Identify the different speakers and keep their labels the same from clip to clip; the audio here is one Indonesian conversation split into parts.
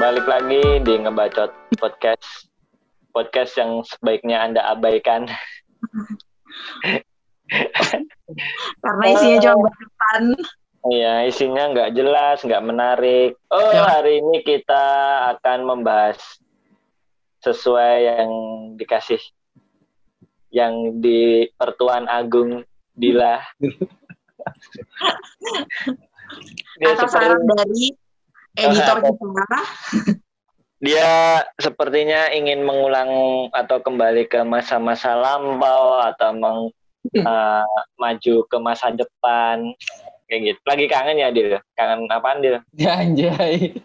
Speaker 1: Balik lagi di ngebacot podcast podcast yang sebaiknya anda abaikan.
Speaker 2: Karena isinya cuma bacotan.
Speaker 1: Iya, isinya nggak jelas, nggak menarik. Oh,
Speaker 2: Ya.
Speaker 1: hari ini kita akan membahas sesuai yang dikasih yang di Pertuan Agung Dila. Seperti-
Speaker 2: saran dari editor
Speaker 1: Oh,
Speaker 2: kita.
Speaker 1: dia sepertinya ingin mengulang atau kembali ke masa-masa lampau atau meng, eh, maju ke masa depan kayak gitu. Lagi kangen ya dia? Kangen apaan dia?
Speaker 3: Ya anjay.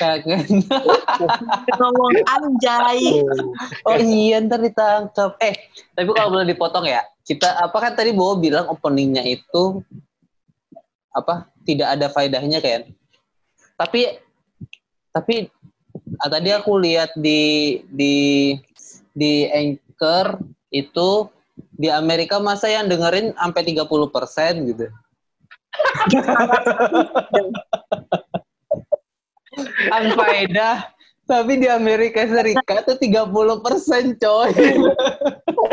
Speaker 3: Kangen.
Speaker 2: Ngomong anjay.
Speaker 3: Oh iya ntar ditangkap. Eh, tapi kalau boleh dipotong ya. Kita apa kan tadi Bowo bilang openingnya itu apa tidak ada faedahnya kan. Tapi tapi ah, tadi aku lihat di di di Anchor itu di Amerika masa yang dengerin sampai 30% gitu. Anfaedah. Tapi di Amerika Serikat tuh 30% coy.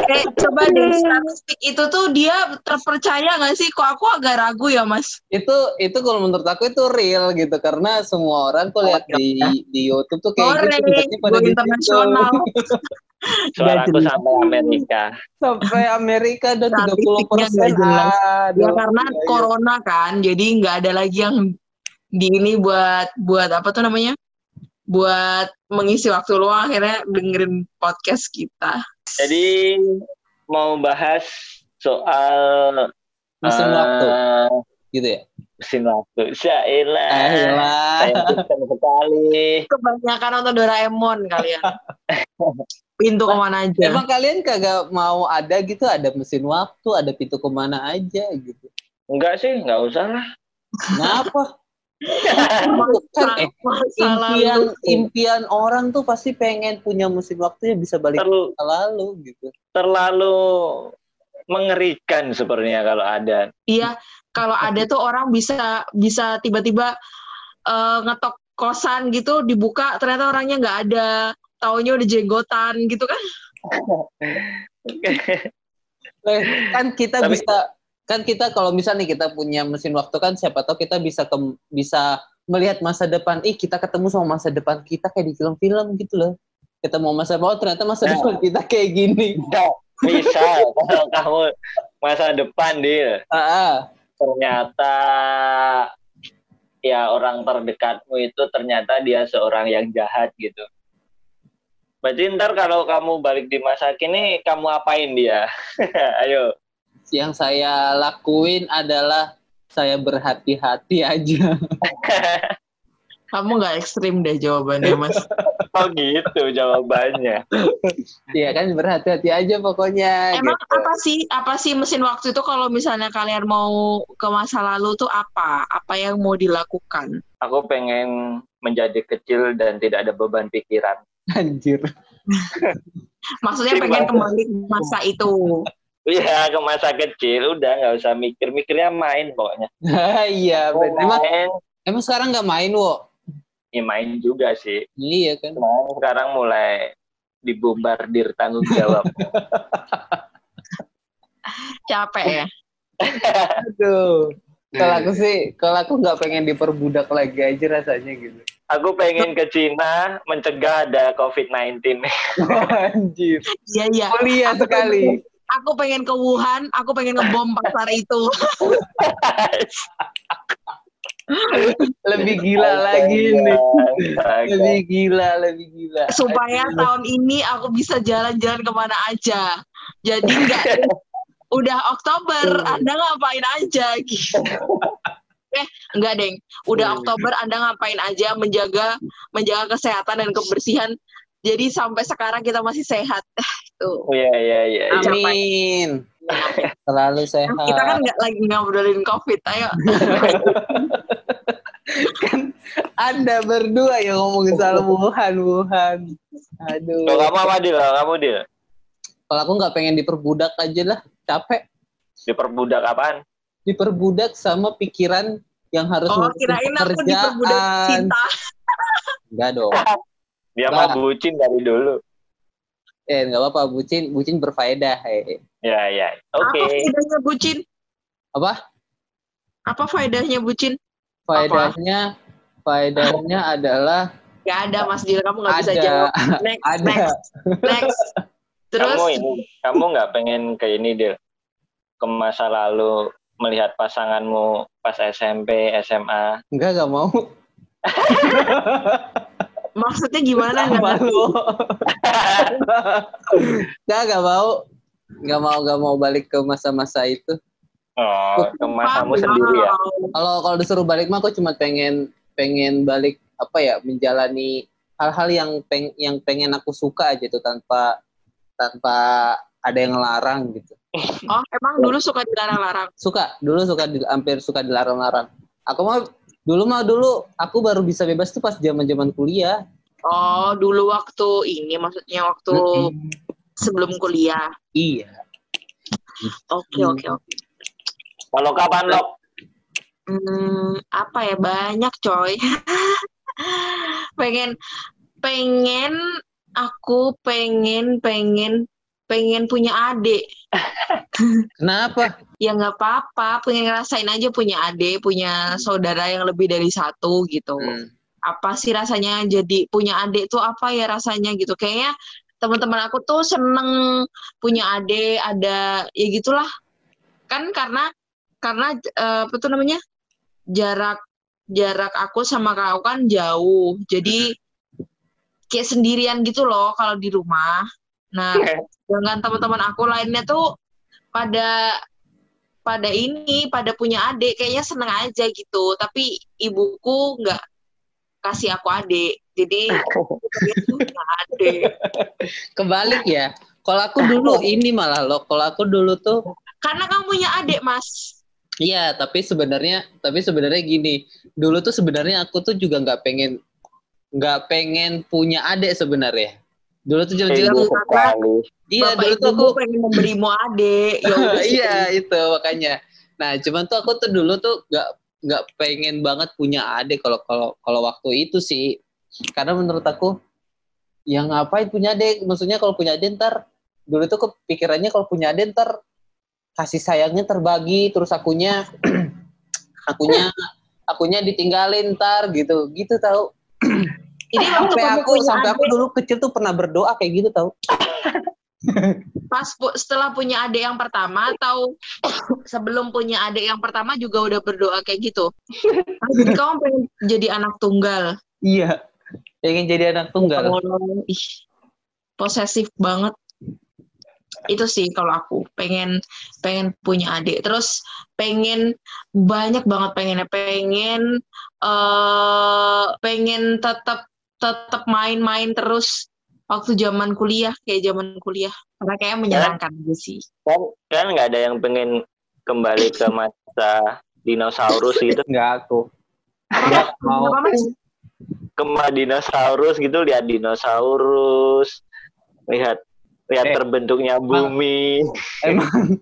Speaker 2: Eh, coba deh statistik itu tuh dia terpercaya nggak sih? Kok aku agak ragu ya, Mas?
Speaker 3: itu itu kalau menurut aku itu real gitu karena semua orang kok lihat di di YouTube tuh kayak
Speaker 2: Sore,
Speaker 3: gitu pada di
Speaker 2: internasional.
Speaker 1: Suaraku
Speaker 2: jelas.
Speaker 1: sampai Amerika.
Speaker 3: sampai Amerika dan 30
Speaker 2: Statistiknya
Speaker 3: persen
Speaker 2: jelas. Ya karena
Speaker 3: iya.
Speaker 2: corona kan, jadi nggak ada lagi yang di ini buat buat apa tuh namanya? Buat mengisi waktu luang akhirnya dengerin podcast kita.
Speaker 1: Jadi mau bahas soal
Speaker 3: mesin
Speaker 1: eh,
Speaker 3: waktu gitu ya
Speaker 1: Mesin waktu. Syailah.
Speaker 3: Ayolah.
Speaker 1: Saya pintar sekali.
Speaker 2: Kebanyakan nonton Doraemon kalian. Pintu ke mana aja.
Speaker 3: emang kalian kagak mau ada gitu ada mesin waktu ada pintu ke mana aja gitu
Speaker 1: Enggak sih, enggak usah lah.
Speaker 3: kenapa kan eh, impian
Speaker 2: lalu.
Speaker 3: impian orang tuh pasti pengen punya mesin waktu yang bisa balik ke
Speaker 1: Terl-
Speaker 3: masa lalu gitu
Speaker 1: terlalu mengerikan sepertinya kalau ada.
Speaker 2: Iya, kalau ada tuh orang bisa bisa tiba-tiba eh, ngetok kosan gitu dibuka ternyata orangnya nggak ada taunya udah jenggotan gitu kan
Speaker 3: Eh, kan kita
Speaker 1: Tapi-
Speaker 3: bisa kan kita kalau misalnya nih kita punya mesin waktu kan siapa tahu kita bisa ke, bisa melihat masa depan ih kita ketemu sama masa depan kita kayak di film-film gitu loh ketemu masa depan oh, ternyata masa
Speaker 1: Ya.
Speaker 3: depan kita kayak gini
Speaker 1: bisa kalau kamu masa depan dia
Speaker 3: ah.
Speaker 1: ternyata ya orang terdekatmu itu ternyata dia seorang yang jahat gitu. Berarti ntar kalau kamu balik di masa kini kamu apain dia? Ayo.
Speaker 3: Yang saya lakuin adalah saya berhati-hati aja.
Speaker 2: Kamu nggak ekstrim deh jawabannya mas.
Speaker 1: Oh gitu jawabannya.
Speaker 3: Iya kan berhati-hati aja pokoknya
Speaker 2: emang
Speaker 3: gitu.
Speaker 2: apa sih apa sih mesin waktu itu kalau misalnya kalian mau ke masa lalu tuh apa? Apa yang mau dilakukan?
Speaker 1: Aku pengen menjadi kecil dan tidak ada beban pikiran.
Speaker 3: anjir.
Speaker 2: Maksudnya pengen kembali ke masa itu
Speaker 1: Iya ke masa kecil udah nggak usah mikir mikirnya main pokoknya.
Speaker 3: iya bener. emang
Speaker 1: Main,
Speaker 3: emang sekarang nggak main wo
Speaker 1: ya main juga sih.
Speaker 3: iya kan
Speaker 1: Cuma sekarang mulai dibombardir tanggung jawab.
Speaker 2: capek ya
Speaker 3: Aduh. Kalau aku sih, kalau aku nggak pengen diperbudak lagi aja rasanya gitu.
Speaker 1: Aku pengen ke Cina mencegah ada COVID-19.
Speaker 3: Anjir.
Speaker 2: iya iya
Speaker 3: Mulia
Speaker 2: Aku
Speaker 3: sekali.
Speaker 2: Aku pengen ke Wuhan aku pengen ngebom pasar itu
Speaker 3: Lebih gila lagi nih. Lebih gila, lebih gila.
Speaker 2: supaya
Speaker 3: Aduh.
Speaker 2: tahun ini aku bisa jalan-jalan ke mana aja. Jadi nggak udah Oktober, Anda ngapain aja gitu. Eh, enggak, Deng. Udah Oktober Anda ngapain aja menjaga menjaga kesehatan dan kebersihan. Jadi sampai sekarang kita masih sehat. Tuh.
Speaker 1: Iya iya iya. iya.
Speaker 3: Amin. Selalu sehat.
Speaker 2: Kita kan nggak lagi ngobrolin COVID. Ayo.
Speaker 3: kan Anda berdua yang ngomongin soal Wuhan, Wuhan. Aduh.
Speaker 1: Kalau kamu apa Dil? Kalau Kamu Dil?
Speaker 3: Kalau aku nggak pengen diperbudak aja lah, capek.
Speaker 1: Diperbudak apaan?
Speaker 3: Diperbudak sama pikiran yang harus
Speaker 2: Oh, kirain aku diperbudak cinta.
Speaker 3: Enggak dong.
Speaker 1: Dia mah bucin dari dulu.
Speaker 3: Eh, nggak apa-apa. Bucin, bucin berfaedah. Eh.
Speaker 1: Ya, ya. Oke.
Speaker 2: Apa faedahnya bucin?
Speaker 3: Apa?
Speaker 2: Apa faedahnya bucin?
Speaker 3: Faedahnya, faedahnya adalah
Speaker 2: Gak ada Mas Dil, kamu nggak bisa jawab. Next,
Speaker 3: ada.
Speaker 2: next, next. Terus
Speaker 1: Kamu ini, kamu nggak pengen ke ini, Dil? Ke masa lalu melihat pasanganmu pas SMP, SMA.
Speaker 3: Enggak, nggak mau.
Speaker 2: maksudnya gimana? Nggak
Speaker 3: lu? Enggak, nggak mau. Nggak mau, nggak mau balik ke masa-masa itu.
Speaker 1: Oh, ke masamu
Speaker 2: Wow.
Speaker 1: sendiri ya?
Speaker 3: Kalau kalau disuruh balik mah aku cuma pengen pengen balik apa ya menjalani hal-hal yang peng yang pengen aku suka aja tuh tanpa tanpa ada yang ngelarang gitu.
Speaker 2: Oh, emang dulu suka dilarang-larang.
Speaker 3: Suka, dulu suka di, hampir suka dilarang-larang. Aku mah dulu mah dulu aku baru bisa bebas tuh pas zaman-zaman kuliah.
Speaker 2: Oh, dulu waktu ini maksudnya waktu
Speaker 3: Mm-mm.
Speaker 2: sebelum kuliah.
Speaker 3: Iya.
Speaker 2: Oke,
Speaker 3: Hmm.
Speaker 2: oke, oke.
Speaker 1: Kalau kapan, Lok?
Speaker 2: Hmm, apa ya banyak coy. pengen pengen aku pengen pengen pengen punya adik.
Speaker 3: Kenapa?
Speaker 2: Ya nggak apa-apa, pengen ngerasain aja punya adik, punya saudara yang lebih dari satu gitu.
Speaker 3: Hmm.
Speaker 2: Apa sih rasanya jadi punya adik tuh apa ya rasanya gitu. Kayaknya teman-teman aku tuh seneng punya adik, ada ya gitulah. Kan karena karena eh, apa tuh namanya? jarak jarak aku sama kau kan jauh. Jadi kayak sendirian gitu loh kalau di rumah. Nah, dengan teman-teman aku lainnya tuh pada pada ini pada punya adik kayaknya seneng aja gitu tapi ibuku nggak kasih aku adik jadi adik
Speaker 3: Kebalik ya. Kalau aku dulu ini malah loh. Kalau aku dulu tuh
Speaker 2: karena kamu punya adik mas
Speaker 3: Iya, tapi sebenarnya tapi sebenarnya gini, dulu tuh sebenarnya aku tuh juga nggak pengen nggak pengen punya adik sebenarnya. Dulu tuh jauh-jauh
Speaker 2: Iya,
Speaker 3: iya
Speaker 2: bapak
Speaker 3: dulu tuh aku
Speaker 2: pengen memberimu adik ya
Speaker 3: iya itu makanya. Nah, cuman tuh aku tuh dulu tuh nggak nggak pengen banget punya adik kalau kalau kalau waktu itu sih. Karena menurut aku yang ngapain punya adik? Maksudnya kalau punya adik ntar dulu tuh kepikirannya kalau punya adik ntar kasih sayangnya terbagi terus akunya akunya akunya ditinggalin ntar gitu gitu tahu
Speaker 2: ini waktu
Speaker 3: sampai aku sampai aku
Speaker 2: adik,
Speaker 3: dulu kecil tuh pernah berdoa kayak gitu tahu
Speaker 2: pas pu- setelah punya adik yang pertama atau sebelum punya adik yang pertama juga udah berdoa kayak gitu. Ah, jadi kamu pengen jadi anak tunggal?
Speaker 3: Iya. Pengen jadi anak tunggal.
Speaker 2: Oh, ih, posesif banget. Itu sih kalau aku. Pengen pengen punya adik. Terus pengen banyak banget pengennya. Pengen eh pengen tetap tetap main-main terus waktu zaman kuliah kayak zaman kuliah. Karena kayak menyenangkan aja sih.
Speaker 1: Kan kan nggak ada yang pengen kembali ke masa dinosaurus gitu.
Speaker 3: nggak aku nggak mau
Speaker 2: Apa, Mas?
Speaker 1: Ke masa dinosaurus gitu, lihat dinosaurus, lihat lihat
Speaker 3: Eh,
Speaker 1: terbentuknya bumi.
Speaker 3: emang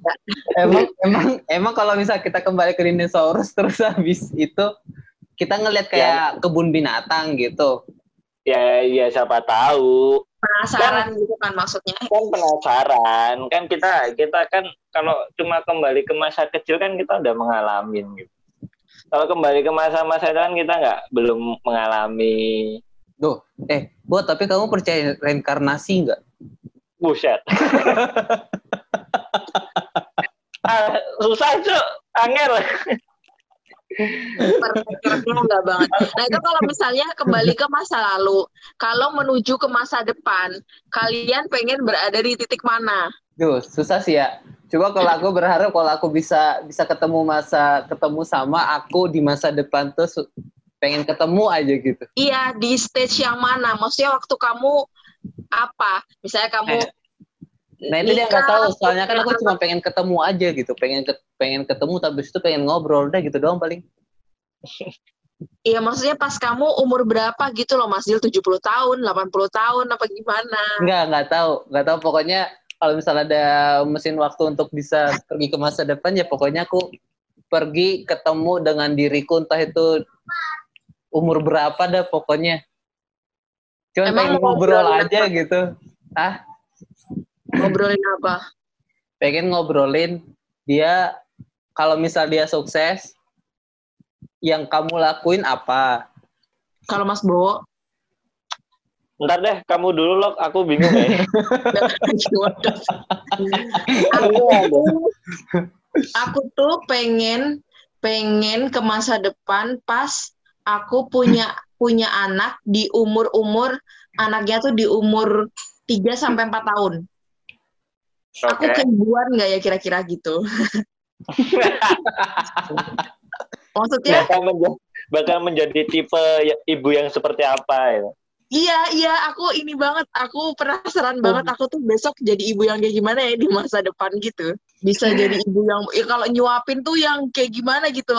Speaker 3: emang emang emang kalau misal kita kembali ke dinosaurus terus habis itu kita ngelihat kayak kebun binatang gitu
Speaker 1: Ya, ya siapa tahu.
Speaker 2: Penasaran gitu kan maksudnya.
Speaker 1: kan penasaran kan kita kita kan kalau cuma kembali ke masa kecil kan kita udah mengalami gitu kalau kembali ke masa-masa itu kan kita nggak belum mengalami
Speaker 3: Duh, eh, buat tapi kamu percaya reinkarnasi nggak?
Speaker 1: buset ah, susah cuk angel
Speaker 2: Perspektifnya enggak banget. Nah itu kalau misalnya kembali ke masa lalu, kalau menuju ke masa depan, kalian pengen berada di titik mana?
Speaker 3: Duh, susah sih ya. Coba kalau aku berharap kalau aku bisa bisa ketemu masa ketemu sama aku di masa depan tuh pengen ketemu aja gitu.
Speaker 2: Iya di stage yang mana? Maksudnya waktu kamu apa? Misalnya kamu
Speaker 3: Eh, Nah itu dia nggak tahu. Soalnya kan aku cuma pengen ketemu aja gitu. Pengen ke- pengen ketemu tapi itu pengen ngobrol udah gitu doang paling.
Speaker 2: Iya maksudnya pas kamu umur berapa gitu loh Mas Dil 70 tahun, 80 tahun apa gimana?
Speaker 3: Nggak nggak tahu nggak tahu. Pokoknya kalau misalnya ada mesin waktu untuk bisa pergi ke masa depan ya pokoknya aku pergi ketemu dengan diriku entah itu umur berapa dah pokoknya Cuma pengen ngobrol aja gitu. Ah,
Speaker 2: Ngobrolin apa?
Speaker 3: pengen ngobrolin dia kalau misal dia sukses, yang kamu lakuin apa?
Speaker 2: Kalau Mas Bowo,
Speaker 1: Ntar deh, kamu dulu loh. Aku bingung ya.
Speaker 2: aku, aku tuh pengen pengen ke masa depan pas aku punya punya anak di umur umur anaknya tuh di umur 3 sampai 4 tahun. Aku
Speaker 1: Oke.
Speaker 2: keibuan nggak ya kira-kira gitu? Maksudnya
Speaker 1: Bakal, menja- bakal menjadi tipe ya- ibu yang seperti apa ya?
Speaker 2: Iya, iya, aku ini banget. Aku penasaran banget. Aku tuh besok jadi ibu yang kayak gimana ya di masa depan gitu. Bisa jadi ibu yang, ya kalau nyuapin tuh yang kayak gimana gitu.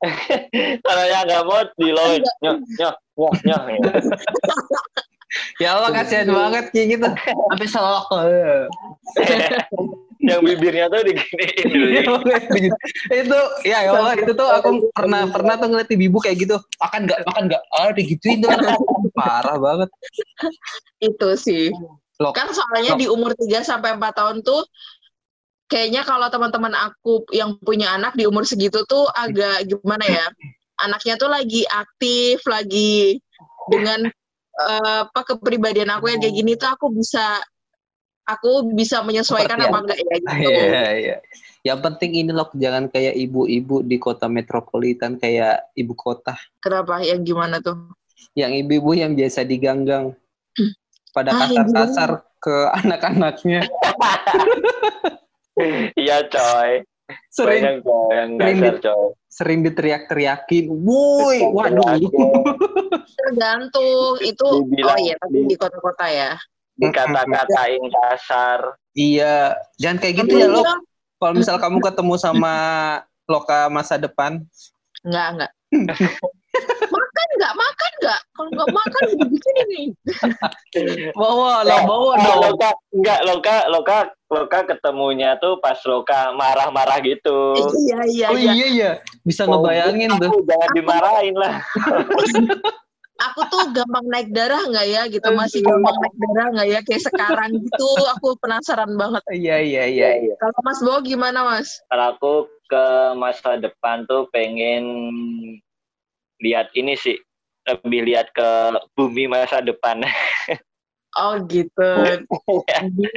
Speaker 1: Kalau yang nggak mau diloin, nyoh, nyoh, nyoh, nyoh. ya.
Speaker 3: Allah kasihan banget kayak gitu. Sampai selok.
Speaker 1: yang bibirnya tuh diginiin dulu.
Speaker 3: itu ya ya Allah itu tuh aku pernah pernah tuh ngeliat ibu kayak gitu makan nggak makan nggak ah digituin tuh parah banget
Speaker 2: Itu sih.
Speaker 3: Loh.
Speaker 2: Kan soalnya di umur 3 sampai 4 tahun tuh kayaknya kalau teman-teman aku yang punya anak di umur segitu tuh agak gimana ya? Anaknya tuh lagi aktif, lagi dengan eh, apa kepribadian aku yang kayak gini tuh aku bisa aku bisa menyesuaikan
Speaker 3: Seperti
Speaker 2: apa enggak ya gitu.
Speaker 3: Iya, iya. Yang penting ini loh jangan kayak ibu-ibu di kota metropolitan kayak ibu kota.
Speaker 2: Kenapa? Yang gimana tuh?
Speaker 3: Yang ibu-ibu yang biasa diganggang pada
Speaker 2: Ah, yang
Speaker 3: kasar-kasar ke anak-anaknya.
Speaker 1: Iya coy.
Speaker 3: Sering
Speaker 1: Banyak yang
Speaker 3: sering
Speaker 1: dasar
Speaker 3: di- sering diteriak-teriakin. Woi, waduh.
Speaker 2: Tergantung itu
Speaker 1: Dibilang-
Speaker 2: oh iya tapi di kota-kota ya.
Speaker 1: Dikata-katain kasar.
Speaker 3: Iya, jangan kayak gitu ya lo. Kalau misal kamu ketemu sama loka masa depan,
Speaker 2: Enggak, enggak. makan enggak? Makan enggak? Kalau enggak makan dibikin ini.
Speaker 3: bawa lo,
Speaker 1: Ya,
Speaker 3: bawa dong.
Speaker 1: Loka, enggak, Loka, Loka, Loka ketemunya tuh pas Loka marah-marah gitu.
Speaker 2: Iya, iya,
Speaker 3: Oh
Speaker 2: iya.
Speaker 3: iya iya, bisa
Speaker 1: Oh,
Speaker 3: ngebayangin tuh.
Speaker 1: Aku jangan dimarahin lah.
Speaker 2: Aku tuh gampang naik darah enggak ya gitu. Masih gampang naik darah enggak ya kayak sekarang gitu. Aku penasaran banget.
Speaker 3: Iya iya iya. iya.
Speaker 2: Kalau Mas Bo gimana, Mas?
Speaker 1: Kalau aku ke masa depan tuh pengen lihat ini sih, lebih lihat ke bumi masa depan.
Speaker 2: Oh, gitu.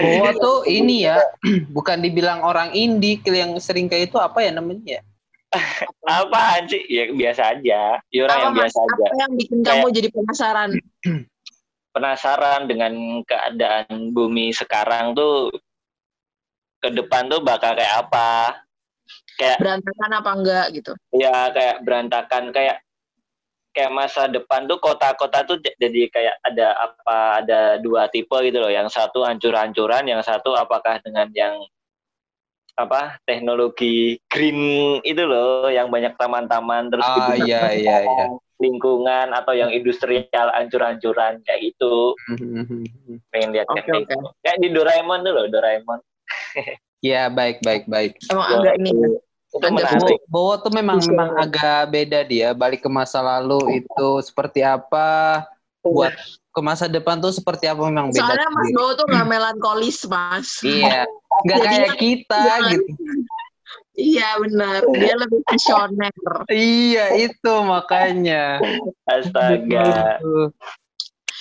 Speaker 3: Bahwa tuh ini ya, bukan dibilang orang indie yang sering kayak itu apa ya namanya ya?
Speaker 1: Apaan sih? Ya biasa aja. Ya orang
Speaker 2: Apa,
Speaker 1: yang biasa aja.
Speaker 2: Apa yang bikin kamu jadi penasaran?
Speaker 1: Penasaran dengan keadaan bumi sekarang tuh ke depan tuh bakal kayak apa? Kayak
Speaker 2: Berantakan apa enggak gitu?
Speaker 1: ya kayak berantakan kayak kayak masa depan tuh kota-kota tuh jadi kayak ada apa ada dua tipe gitu loh yang satu hancur-hancuran yang satu apakah dengan yang apa teknologi green itu loh yang banyak taman-taman terus
Speaker 3: Ah
Speaker 1: gitu.
Speaker 3: iya iya iya.
Speaker 1: lingkungan atau yang industrial hancur-hancuran kayak gitu pengen lihat
Speaker 2: Oke,
Speaker 1: kayak gitu. kayak di Doraemon tuh loh Doraemon
Speaker 3: Ya baik baik baik.
Speaker 2: Emang agak ini.
Speaker 1: Menarik
Speaker 3: Bowo tuh memang
Speaker 2: Bisa.
Speaker 3: memang agak beda dia. Balik ke masa lalu itu seperti apa, buat ke masa depan tuh seperti apa memang beda.
Speaker 2: Soalnya Mas
Speaker 3: sendiri.
Speaker 2: Bo tuh nggak melankolis, Mas.
Speaker 3: Iya, nggak kayak kita
Speaker 2: Jangan.
Speaker 3: gitu.
Speaker 2: Iya benar, dia lebih visioner.
Speaker 3: Iya itu makanya.
Speaker 1: astaga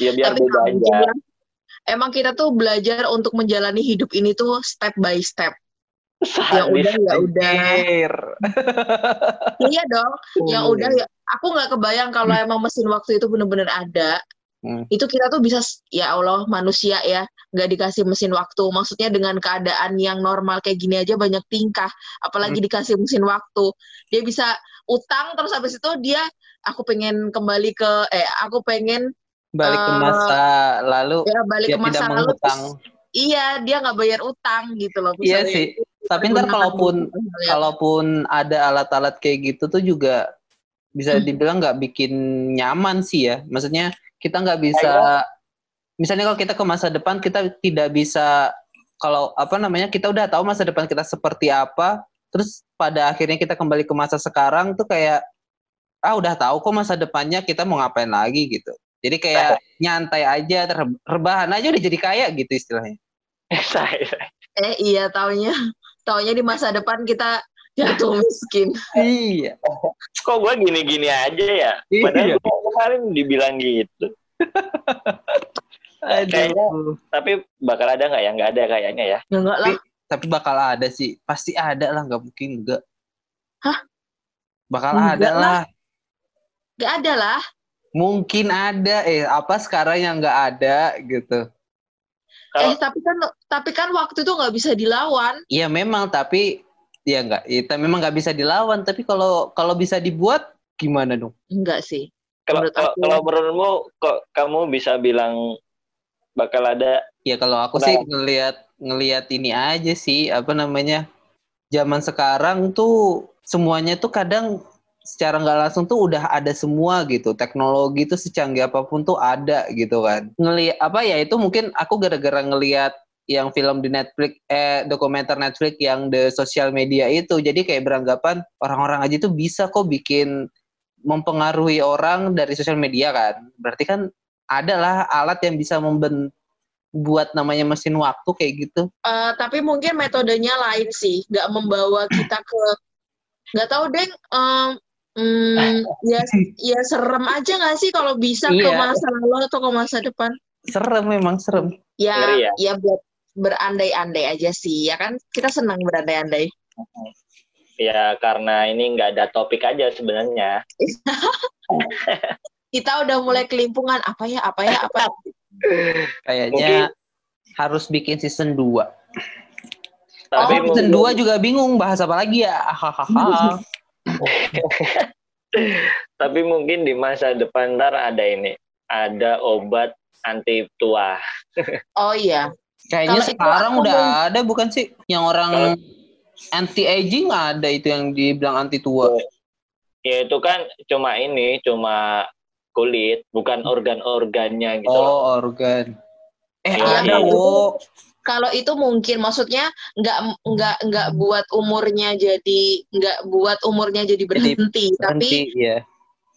Speaker 1: ya biar
Speaker 2: Tapi
Speaker 1: beda aja
Speaker 2: emang kita tuh belajar untuk menjalani hidup ini tuh step by step. Ya udah, ya udah. Iya dong. Yang udah ya. Aku nggak kebayang kalau emang mesin waktu itu bener-bener ada.
Speaker 3: Hmm.
Speaker 2: Itu kita tuh bisa, ya Allah manusia ya, nggak dikasih mesin waktu. Maksudnya dengan keadaan yang normal kayak gini aja banyak tingkah. Apalagi dikasih mesin waktu. Dia bisa utang terus habis itu dia, aku pengen kembali ke, eh aku pengen
Speaker 3: Balik ke
Speaker 2: Eh,
Speaker 3: masa lalu
Speaker 2: ya balik
Speaker 3: dia
Speaker 2: ke masa
Speaker 3: tidak
Speaker 2: lalu. terus- Iya, dia nggak bayar utang gitu loh.
Speaker 3: Iya sih. Tapi ntar kalaupun
Speaker 2: gitu, misalnya.
Speaker 3: kalaupun ada alat-alat kayak gitu tuh juga bisa
Speaker 2: Hmm.
Speaker 3: dibilang nggak bikin nyaman sih ya. Maksudnya kita nggak bisa. Misalnya kalau kita ke masa depan kita tidak bisa kalau apa namanya kita udah tahu masa depan kita seperti apa. Terus pada akhirnya kita kembali ke masa sekarang tuh kayak ah udah tahu kok masa depannya kita mau ngapain lagi gitu. Jadi kayak nyantai aja, ter- rebahan aja udah jadi kaya gitu istilahnya.
Speaker 2: Eh iya taunya taunya di masa depan kita jatuh miskin.
Speaker 3: Iya.
Speaker 1: Kok gue gini-gini aja ya?
Speaker 3: Iya.
Speaker 1: Padahal gua kemarin dibilang gitu. Kayaknya-
Speaker 3: Aduh.
Speaker 1: Tapi bakal ada nggak ya? Nggak ada kayaknya ya.
Speaker 2: Ya enggak lah.
Speaker 3: Tapi bakal ada sih. Pasti ada lah, nggak mungkin enggak.
Speaker 2: Hah?
Speaker 3: Bakal
Speaker 2: Enggak
Speaker 3: ada
Speaker 2: lah.
Speaker 3: lah.
Speaker 2: Enggak ada lah.
Speaker 3: Mungkin ada. Eh, apa sekarang yang nggak ada gitu.
Speaker 1: Kalau
Speaker 2: Eh tapi kan tapi kan waktu itu nggak bisa dilawan.
Speaker 3: Iya memang, tapi ya nggak. Itu memang nggak bisa dilawan. Tapi kalau kalau bisa dibuat, gimana dong?
Speaker 2: Enggak sih.
Speaker 1: kalau
Speaker 2: menurut
Speaker 1: kalau,
Speaker 2: aku-
Speaker 1: kalau menurutmu kok kamu bisa bilang bakal ada
Speaker 3: Ya kalau aku
Speaker 1: Nah.
Speaker 3: sih ngelihat ngelihat ini aja sih apa namanya zaman sekarang tuh semuanya tuh kadang secara nggak langsung tuh udah ada semua gitu teknologi tuh secanggih apa pun tuh ada gitu kan ngelihat apa ya itu mungkin aku gara-gara ngelihat yang film di Netflix eh dokumenter Netflix yang the social media itu jadi kayak beranggapan orang-orang aja tuh bisa kok bikin mempengaruhi orang dari sosial media kan berarti kan adalah alat yang bisa memben buat namanya mesin waktu kayak gitu.
Speaker 2: Eh, tapi mungkin metodenya lain sih, nggak membawa kita ke nggak tahu deh. em, hmm, ya ya serem aja nggak sih kalau bisa ke
Speaker 3: Iya.
Speaker 2: masa lalu atau ke masa depan?
Speaker 3: Serem memang serem.
Speaker 2: Ya
Speaker 1: Ngeri ya?
Speaker 2: ya buat berandai-andai aja sih. Ya kan kita senang berandai-andai.
Speaker 1: ya karena ini nggak ada topik aja sebenarnya.
Speaker 2: Kita udah mulai kelimpungan apa ya apa ya apa.
Speaker 3: Kayaknya harus bikin season 2.
Speaker 1: Tapi
Speaker 2: Oh,
Speaker 3: season
Speaker 1: mungkin-
Speaker 3: 2 juga bingung bahas apa lagi ya. Hahaha.
Speaker 1: tapi mungkin di masa depan ntar ada ini, ada obat anti tua.
Speaker 2: Oh iya.
Speaker 3: Kayaknya
Speaker 2: Kalau itu
Speaker 3: sekarang udah
Speaker 2: mau-
Speaker 3: ada bukan sih yang orang anti aging ada itu yang dibilang anti tua.
Speaker 1: Ya itu kan cuma ini, cuma kulit, bukan organ-organnya gitu.
Speaker 3: Oh, organ. Eh,
Speaker 1: Iya,
Speaker 3: ada, wo.
Speaker 2: Kalau itu mungkin maksudnya nggak nggak nggak buat umurnya jadi nggak buat umurnya jadi berhenti, tapi
Speaker 3: Berhenti, ya.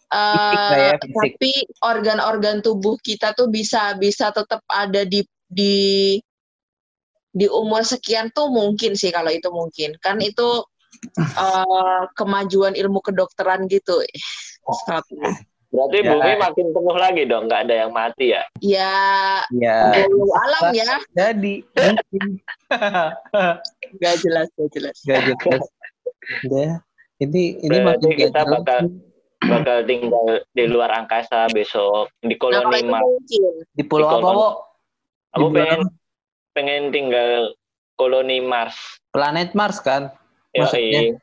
Speaker 3: Fisik lah ya,
Speaker 2: eh,
Speaker 3: fisik.
Speaker 2: tapi organ-organ tubuh kita tuh bisa bisa tetap ada di di di umur sekian tuh mungkin sih kalau itu mungkin kan itu eh, kemajuan ilmu kedokteran gitu Satu.
Speaker 1: Berarti
Speaker 3: Ya.
Speaker 1: bumi makin penuh lagi dong, nggak ada yang mati ya.
Speaker 2: ya
Speaker 3: Ya,
Speaker 2: alam ya
Speaker 3: jadi
Speaker 2: nggak jelas nggak jelas
Speaker 3: Gak jelas. Udah. Ini ini
Speaker 1: Berarti kita
Speaker 3: jelas.
Speaker 1: bakal- Bakal tinggal di luar angkasa besok di
Speaker 2: nah
Speaker 1: koloni
Speaker 2: itu
Speaker 1: Mars.
Speaker 3: Di pulau
Speaker 1: Di
Speaker 3: apa, wo?
Speaker 1: Aku pengen pengen tinggal koloni Mars.
Speaker 3: Planet Mars kan? Maksudnya?
Speaker 1: Yoi.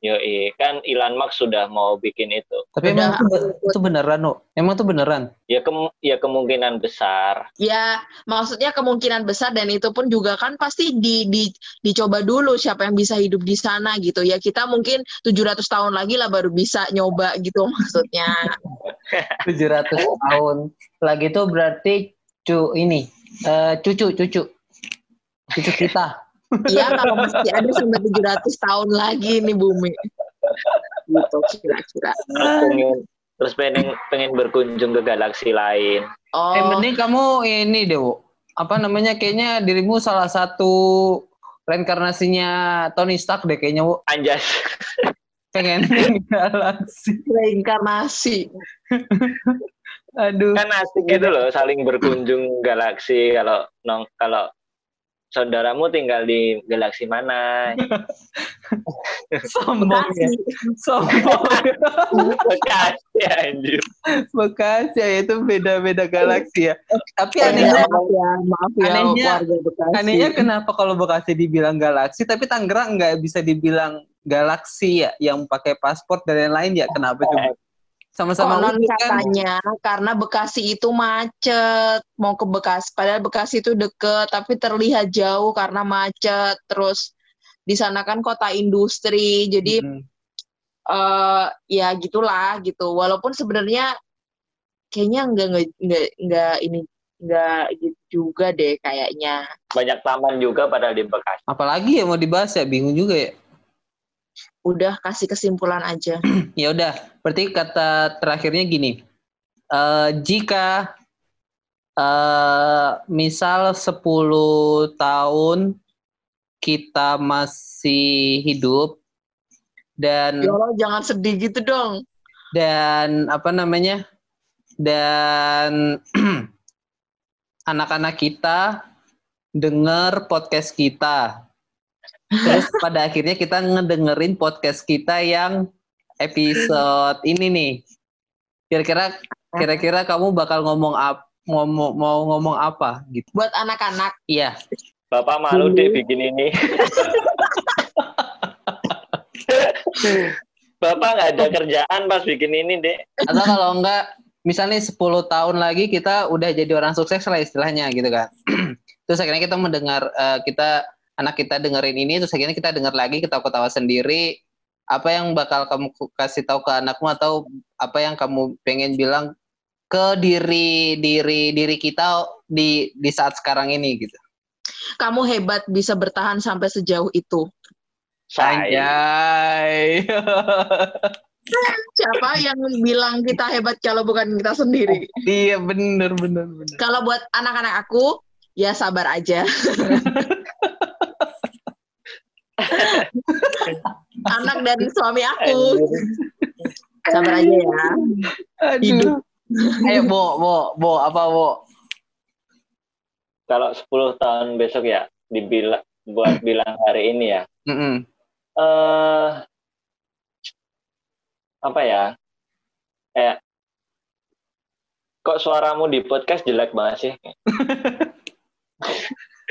Speaker 1: Yoi. Kan Elon Musk sudah mau bikin itu.
Speaker 3: Tapi emang
Speaker 2: Udah,
Speaker 3: itu,
Speaker 2: aku ikut.
Speaker 3: itu beneran, wo? Emang itu beneran?
Speaker 1: Ya kem- ya kemungkinan besar.
Speaker 2: Ya, maksudnya kemungkinan besar dan itu pun juga kan pasti di, di dicoba dulu siapa yang bisa hidup di sana gitu. Ya kita mungkin 700 tahun lagi lah baru bisa nyoba gitu maksudnya.
Speaker 3: 700 tahun. Lagi itu berarti cu ini eh, cucu cucu cucu kita.
Speaker 2: Iya kalau masih ada sampai 700 tahun lagi nih bumi. Gitu kira-kira.
Speaker 1: Terus pengen terus pengen pengen berkunjung ke galaksi lain.
Speaker 2: Oh,
Speaker 3: Eh mending kamu ini deh. Apa namanya? Kayaknya dirimu salah satu reinkarnasinya Tony Stark deh kayaknya, Wo.
Speaker 1: Anjas.
Speaker 3: Pengen galaksi.
Speaker 2: reinkarnasi.
Speaker 3: Aduh.
Speaker 1: kan asik gitu loh saling berkunjung galaksi kalau nong kalau saudaramu tinggal di galaksi mana
Speaker 3: Sombong ya.
Speaker 2: Bekasi.
Speaker 3: Sombong.
Speaker 1: Bekasi anjir
Speaker 3: Bekasi ya itu beda-beda galaksi ya. Tapi
Speaker 2: Oh,
Speaker 3: anehnya
Speaker 2: maaf ya, maaf ya
Speaker 3: Anehnya-
Speaker 2: warga Bekasi.
Speaker 3: Anehnya kenapa kalau Bekasi dibilang galaksi, tapi Tangerang nggak bisa dibilang galaksi ya, yang pakai paspor dan lain-lain ya? Kenapa coba? Sama-sama
Speaker 2: Konon
Speaker 3: kan?
Speaker 2: katanya karena Bekasi itu macet mau ke Bekasi padahal Bekasi itu deket tapi terlihat jauh karena macet terus di sana kan kota industri jadi
Speaker 3: Mm.
Speaker 2: eh ya gitulah gitu walaupun sebenarnya kayaknya enggak enggak enggak, enggak ini enggak gitu juga deh kayaknya
Speaker 1: banyak taman juga pada di Bekasi
Speaker 3: Apalagi ya mau dibahas ya, bingung juga ya.
Speaker 2: Udah kasih kesimpulan aja
Speaker 3: Ya udah, berarti kata terakhirnya gini. eh, jika eh, misal 10 tahun kita masih hidup dan
Speaker 2: Ya Allah, jangan sedih gitu dong.
Speaker 3: dan apa namanya dan anak-anak kita dengar podcast kita terus pada akhirnya kita ngedengerin podcast kita yang episode ini nih kira-kira kira-kira kamu bakal ngomong apa ngomong mau ngomong apa gitu
Speaker 2: Buat anak-anak.
Speaker 3: iya
Speaker 1: Bapak malu deh bikin ini. Bapak nggak ada kerjaan pas bikin ini, Dek.
Speaker 3: atau kalau enggak misalnya 10 tahun lagi kita udah jadi orang sukses lah istilahnya gitu kan terus akhirnya kita mendengar eh, kita anak kita dengerin ini terus akhirnya kita dengar lagi ketawa-ketawa sendiri apa yang bakal kamu kasih tahu ke anakmu atau apa yang kamu pengen bilang ke diri diri diri kita di di saat sekarang ini gitu
Speaker 2: Kamu hebat bisa bertahan sampai sejauh itu.
Speaker 1: Saya.
Speaker 2: Siapa yang bilang kita hebat kalau bukan kita sendiri?
Speaker 3: iya bener bener bener
Speaker 2: Kalau buat anak-anak aku, ya sabar aja. Anak dan suami aku, sabar aja ya.
Speaker 3: Aduh. Ayo, Bo, Bo, Bo, apa, Bo?
Speaker 1: Kalau 10 tahun besok ya dibilang buat bilang hari ini ya.
Speaker 3: Mm-mm.
Speaker 1: eh apa ya? Kayak kok suaramu di podcast jelek banget sih?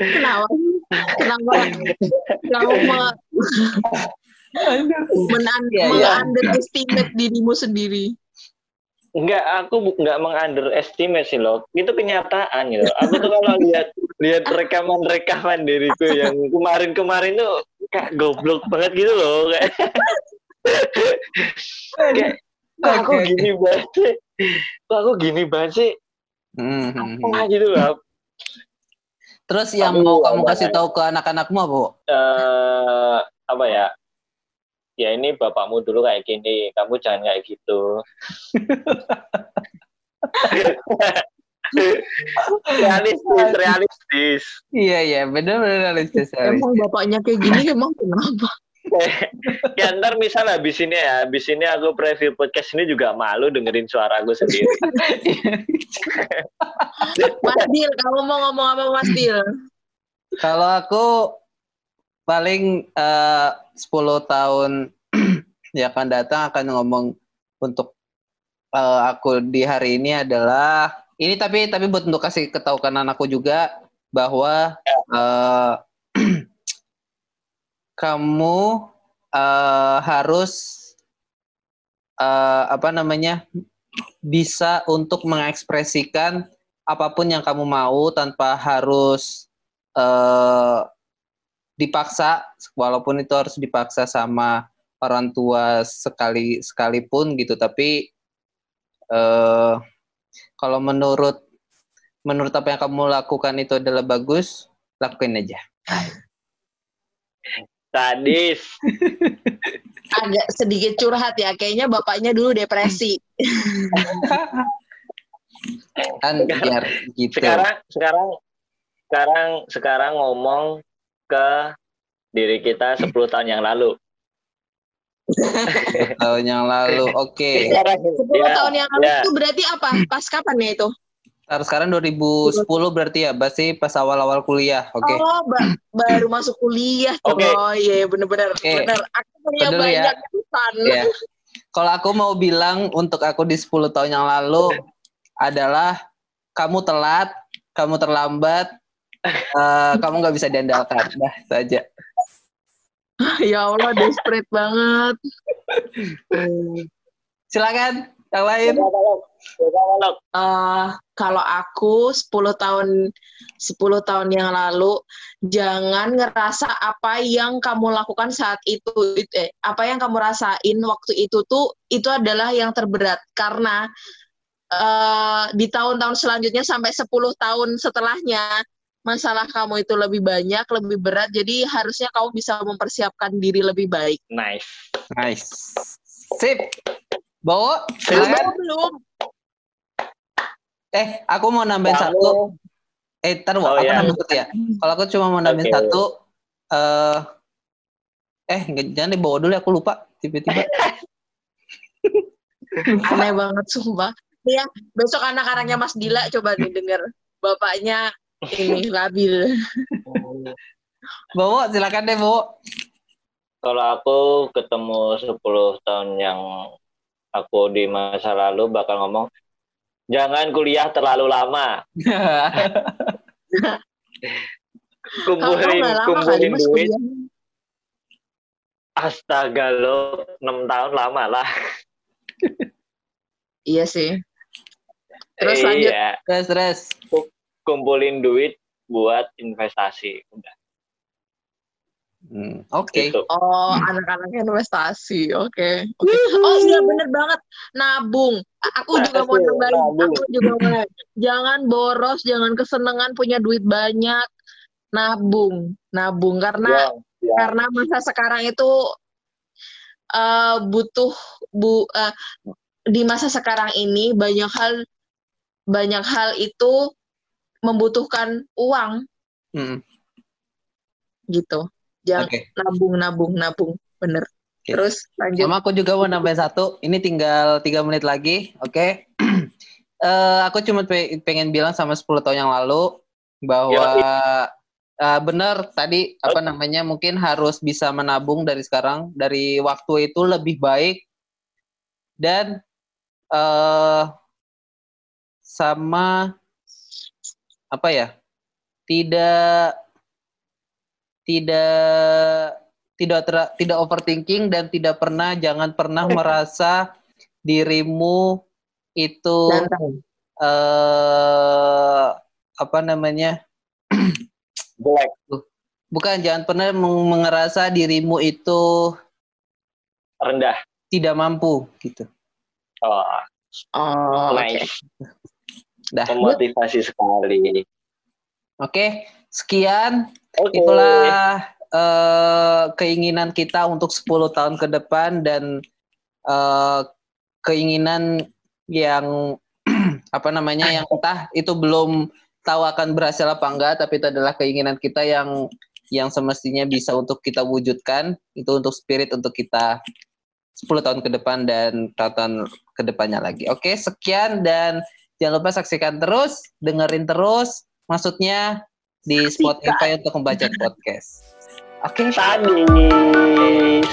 Speaker 2: Kenapa? Kenapa kamu me- menan-
Speaker 3: Iya, iya.
Speaker 2: underestimate dirimu sendiri?
Speaker 1: Enggak, aku enggak mengunderestimate sih loh. Itu kenyataan gitu. Aku tuh kalau lihat lihat rekaman-rekaman diriku yang kemarin-kemarin tuh kayak goblok banget gitu loh. Kayak, kayak kok aku gini banget sih? Kok aku gini banget sih?
Speaker 3: Mhm.
Speaker 1: Wah gitu loh.
Speaker 3: Terus yang
Speaker 1: Aku
Speaker 3: mau kamu kasih tahu ke anak-anakmu apa,
Speaker 1: eh apa ya? Ya ini bapakmu dulu kayak gini, kamu jangan kayak gitu. realistis, realistis.
Speaker 3: Iya, iya, benar-benar realistis. realistis.
Speaker 2: Emang bapaknya kayak gini emang kenapa?
Speaker 1: ya ntar misal habis ini ya, habis ini aku preview podcast ini juga malu dengerin suara aku sendiri.
Speaker 2: Mas Dil, kamu mau ngomong apa Mas Dil?
Speaker 3: Kalau aku paling eh, 10 tahun yang akan datang akan ngomong untuk eh, aku di hari ini adalah ini tapi tapi buat untuk kasih ketahukan anakku juga bahwa eh, kamu eh, harus eh, apa namanya bisa untuk mengekspresikan apa pun yang kamu mau tanpa harus eh, dipaksa walaupun itu harus dipaksa sama orang tua sekali sekalipun gitu. Tapi eh kalau menurut menurut apa yang kamu lakukan itu adalah bagus lakuin aja
Speaker 1: Sadis.
Speaker 2: Agak sedikit curhat ya, kayaknya bapaknya dulu depresi.
Speaker 3: kan biar gitu
Speaker 1: Sekarang sekarang sekarang sekarang ngomong ke diri kita 10 tahun yang lalu.
Speaker 3: tahun yang lalu oke
Speaker 1: Sekarang
Speaker 2: 10
Speaker 1: ya,
Speaker 2: tahun yang lalu
Speaker 1: ya.
Speaker 2: itu berarti apa? Pas kapan ya itu?
Speaker 3: Sekarang- sekarang 2010 berarti ya berarti pas awal-awal kuliah oke
Speaker 2: Oh, ba- baru masuk kuliah.
Speaker 1: Oke.
Speaker 2: Oh iya, bener-bener.
Speaker 3: Oke.
Speaker 2: Bener. Aku punya
Speaker 3: Peduli ya.
Speaker 2: banyak.
Speaker 3: Ya. Kalau aku mau bilang untuk aku di 10 tahun yang lalu adalah kamu telat, kamu terlambat, eh, kamu nggak bisa diandalkan. Dah, itu aja.
Speaker 2: ya Allah, desperate banget.
Speaker 3: Silakan yang lain.
Speaker 2: Eh, kalau aku 10 tahun 10 tahun yang lalu jangan ngerasa apa yang kamu lakukan saat itu it- eh, apa yang kamu rasain waktu itu tuh itu adalah yang terberat karena eh, di tahun-tahun selanjutnya sampai 10 tahun setelahnya masalah kamu itu lebih banyak, lebih berat. Jadi harusnya kamu bisa mempersiapkan diri lebih baik.
Speaker 1: Nice.
Speaker 3: Nice. Sip. Bawa,
Speaker 2: Belum,
Speaker 3: silakan.
Speaker 2: belum.
Speaker 3: Eh, aku mau nambahin
Speaker 1: Kamu-
Speaker 3: satu. Eh, ntar
Speaker 1: Oh,
Speaker 3: aku
Speaker 1: iya.
Speaker 3: nambahin satu ya. Kalau aku cuma mau nambahin
Speaker 1: Oke.
Speaker 3: satu, eh, eh nggak- jangan dibawa dulu, ya, aku lupa tiba-tiba.
Speaker 2: Aneh banget sumpah. Ya, besok anak-anaknya Mas Dila coba nih denger. Bapaknya ini labil.
Speaker 3: Bawa, silakan deh, Bawa.
Speaker 1: Kalau aku ketemu 10 tahun yang aku di masa lalu bakal ngomong, jangan kuliah terlalu lama. Kumpulin,
Speaker 2: lama
Speaker 1: kumpulin duit.
Speaker 2: kuliah.
Speaker 1: Astaga lo, 6 tahun lama lah.
Speaker 2: Iya sih. Terus lanjut.
Speaker 1: Iya,
Speaker 3: Terus, terus.
Speaker 1: kumpulin duit buat investasi. Udah,
Speaker 3: Hmm, Oke.
Speaker 1: gitu.
Speaker 2: Oh, anak-anaknya investasi. Oke. Oke. Oh iya bener banget. Nabung. Aku juga mau nambahin.
Speaker 1: nabung.
Speaker 2: Aku juga mau. Jangan boros, jangan kesenangan punya duit banyak. Nabung, nabung karena
Speaker 1: Ya, ya.
Speaker 2: karena masa sekarang itu eh, butuh bu eh, di masa sekarang ini banyak hal banyak hal itu membutuhkan uang
Speaker 3: Hmm,
Speaker 2: gitu. Jangan
Speaker 3: Oke.
Speaker 2: nabung, nabung, nabung. Bener.
Speaker 3: Oke.
Speaker 2: Terus lanjut.
Speaker 3: Sama aku juga mau nambahin satu. Ini tinggal tiga menit lagi, oke? Eh, aku cuma pe- pengen bilang sama 10 tahun yang lalu bahwa eh, benar tadi apa namanya mungkin harus bisa menabung dari sekarang dari waktu itu lebih baik dan eh sama apa ya tidak tidak tidak ter- tidak overthinking dan tidak pernah jangan pernah merasa dirimu itu eh apa namanya
Speaker 1: Jelek.
Speaker 3: bukan jangan pernah mengerasa dirimu itu
Speaker 1: rendah.
Speaker 3: tidak mampu gitu
Speaker 1: Oh,
Speaker 2: Oh, oke.
Speaker 1: nice.
Speaker 3: dah
Speaker 1: Memotivasi sekali.
Speaker 3: oke sekian
Speaker 1: Oke.
Speaker 3: itulah eh, keinginan kita untuk 10 tahun ke depan dan eh, keinginan yang apa namanya yang entah itu belum tahu akan berhasil apa enggak tapi itu adalah keinginan kita yang yang semestinya bisa untuk kita wujudkan itu untuk spirit untuk kita 10 tahun ke depan dan tahun ke depannya lagi. Oke, sekian dan jangan lupa saksikan terus, dengerin terus maksudnya di Spotify untuk membaca podcast. Oke,
Speaker 1: Sadis.